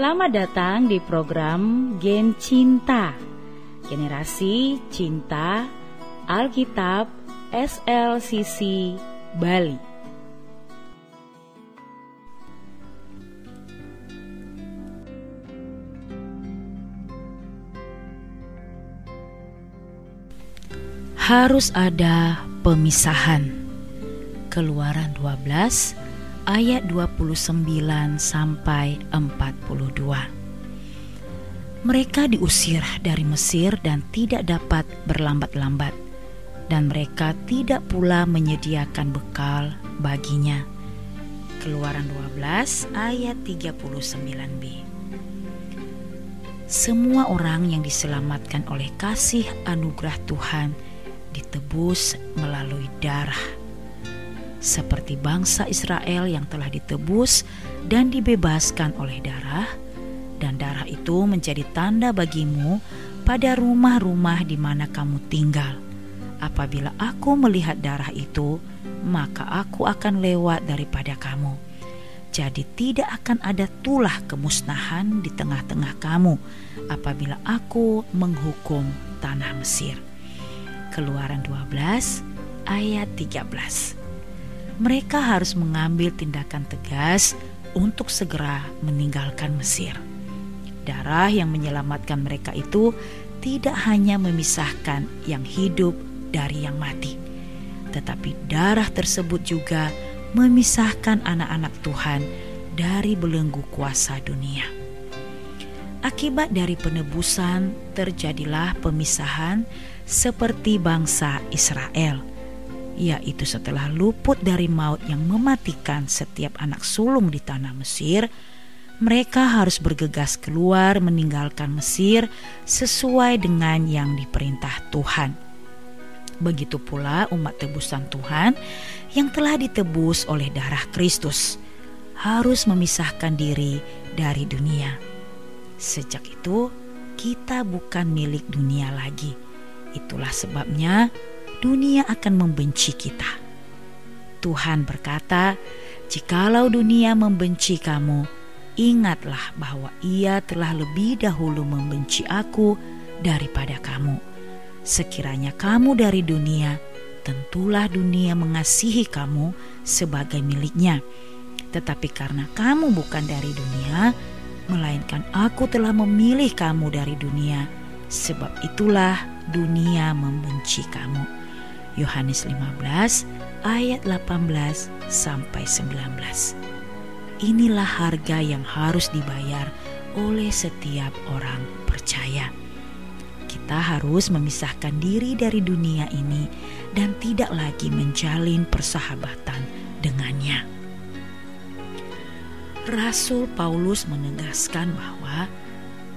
Selamat datang di program Gen Cinta. Generasi Cinta Alkitab SLCC Bali. Harus ada pemisahan. Keluaran 12 ayat 29 sampai 42. Mereka diusir dari Mesir dan tidak dapat berlambat-lambat dan mereka tidak pula menyediakan bekal baginya. Keluaran 12 ayat 39b. Semua orang yang diselamatkan oleh kasih anugerah Tuhan ditebus melalui darah seperti bangsa Israel yang telah ditebus dan dibebaskan oleh darah, dan darah itu menjadi tanda bagimu pada rumah-rumah di mana kamu tinggal. Apabila aku melihat darah itu, maka aku akan lewat daripada kamu. Jadi tidak akan ada tulah kemusnahan di tengah-tengah kamu apabila aku menghukum tanah Mesir. Keluaran 12 ayat 13 mereka harus mengambil tindakan tegas untuk segera meninggalkan Mesir. Darah yang menyelamatkan mereka itu tidak hanya memisahkan yang hidup dari yang mati, tetapi darah tersebut juga memisahkan anak-anak Tuhan dari belenggu kuasa dunia. Akibat dari penebusan, terjadilah pemisahan seperti bangsa Israel yaitu setelah luput dari maut yang mematikan setiap anak sulung di tanah Mesir, mereka harus bergegas keluar meninggalkan Mesir sesuai dengan yang diperintah Tuhan. Begitu pula umat tebusan Tuhan yang telah ditebus oleh darah Kristus harus memisahkan diri dari dunia. Sejak itu, kita bukan milik dunia lagi. Itulah sebabnya dunia akan membenci kita. Tuhan berkata, "Jikalau dunia membenci kamu, ingatlah bahwa Ia telah lebih dahulu membenci Aku daripada kamu. Sekiranya kamu dari dunia, tentulah dunia mengasihi kamu sebagai miliknya. Tetapi karena kamu bukan dari dunia, melainkan Aku telah memilih kamu dari dunia, sebab itulah dunia membenci kamu." Yohanes 15 ayat 18 sampai 19. Inilah harga yang harus dibayar oleh setiap orang percaya. Kita harus memisahkan diri dari dunia ini dan tidak lagi menjalin persahabatan dengannya. Rasul Paulus menegaskan bahwa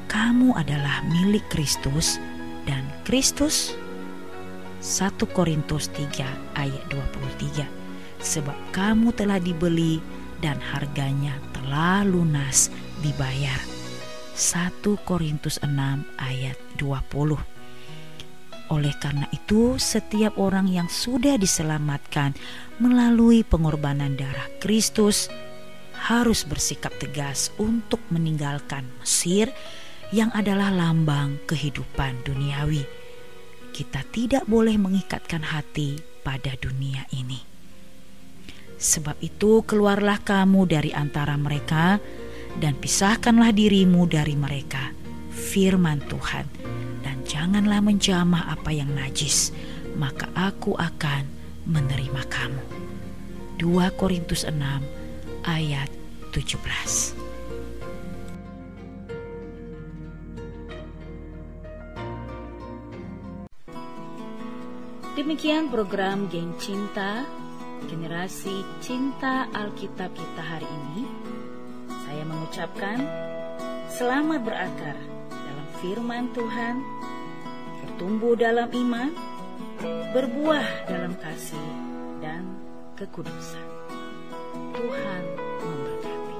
kamu adalah milik Kristus dan Kristus 1 Korintus 3 ayat 23 Sebab kamu telah dibeli dan harganya telah lunas dibayar. 1 Korintus 6 ayat 20 oleh karena itu, setiap orang yang sudah diselamatkan melalui pengorbanan darah Kristus harus bersikap tegas untuk meninggalkan Mesir yang adalah lambang kehidupan duniawi kita tidak boleh mengikatkan hati pada dunia ini. Sebab itu, keluarlah kamu dari antara mereka dan pisahkanlah dirimu dari mereka. Firman Tuhan, dan janganlah menjamah apa yang najis, maka aku akan menerima kamu. 2 Korintus 6 ayat 17. Demikian program Geng Cinta, generasi cinta Alkitab kita hari ini. Saya mengucapkan selamat berakar dalam firman Tuhan, bertumbuh dalam iman, berbuah dalam kasih dan kekudusan. Tuhan memberkati.